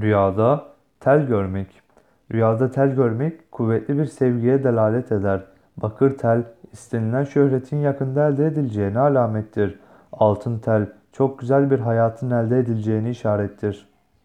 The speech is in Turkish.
Rüyada tel görmek. Rüyada tel görmek kuvvetli bir sevgiye delalet eder. Bakır tel istenilen şöhretin yakında elde edileceğine alamettir. Altın tel çok güzel bir hayatın elde edileceğini işarettir.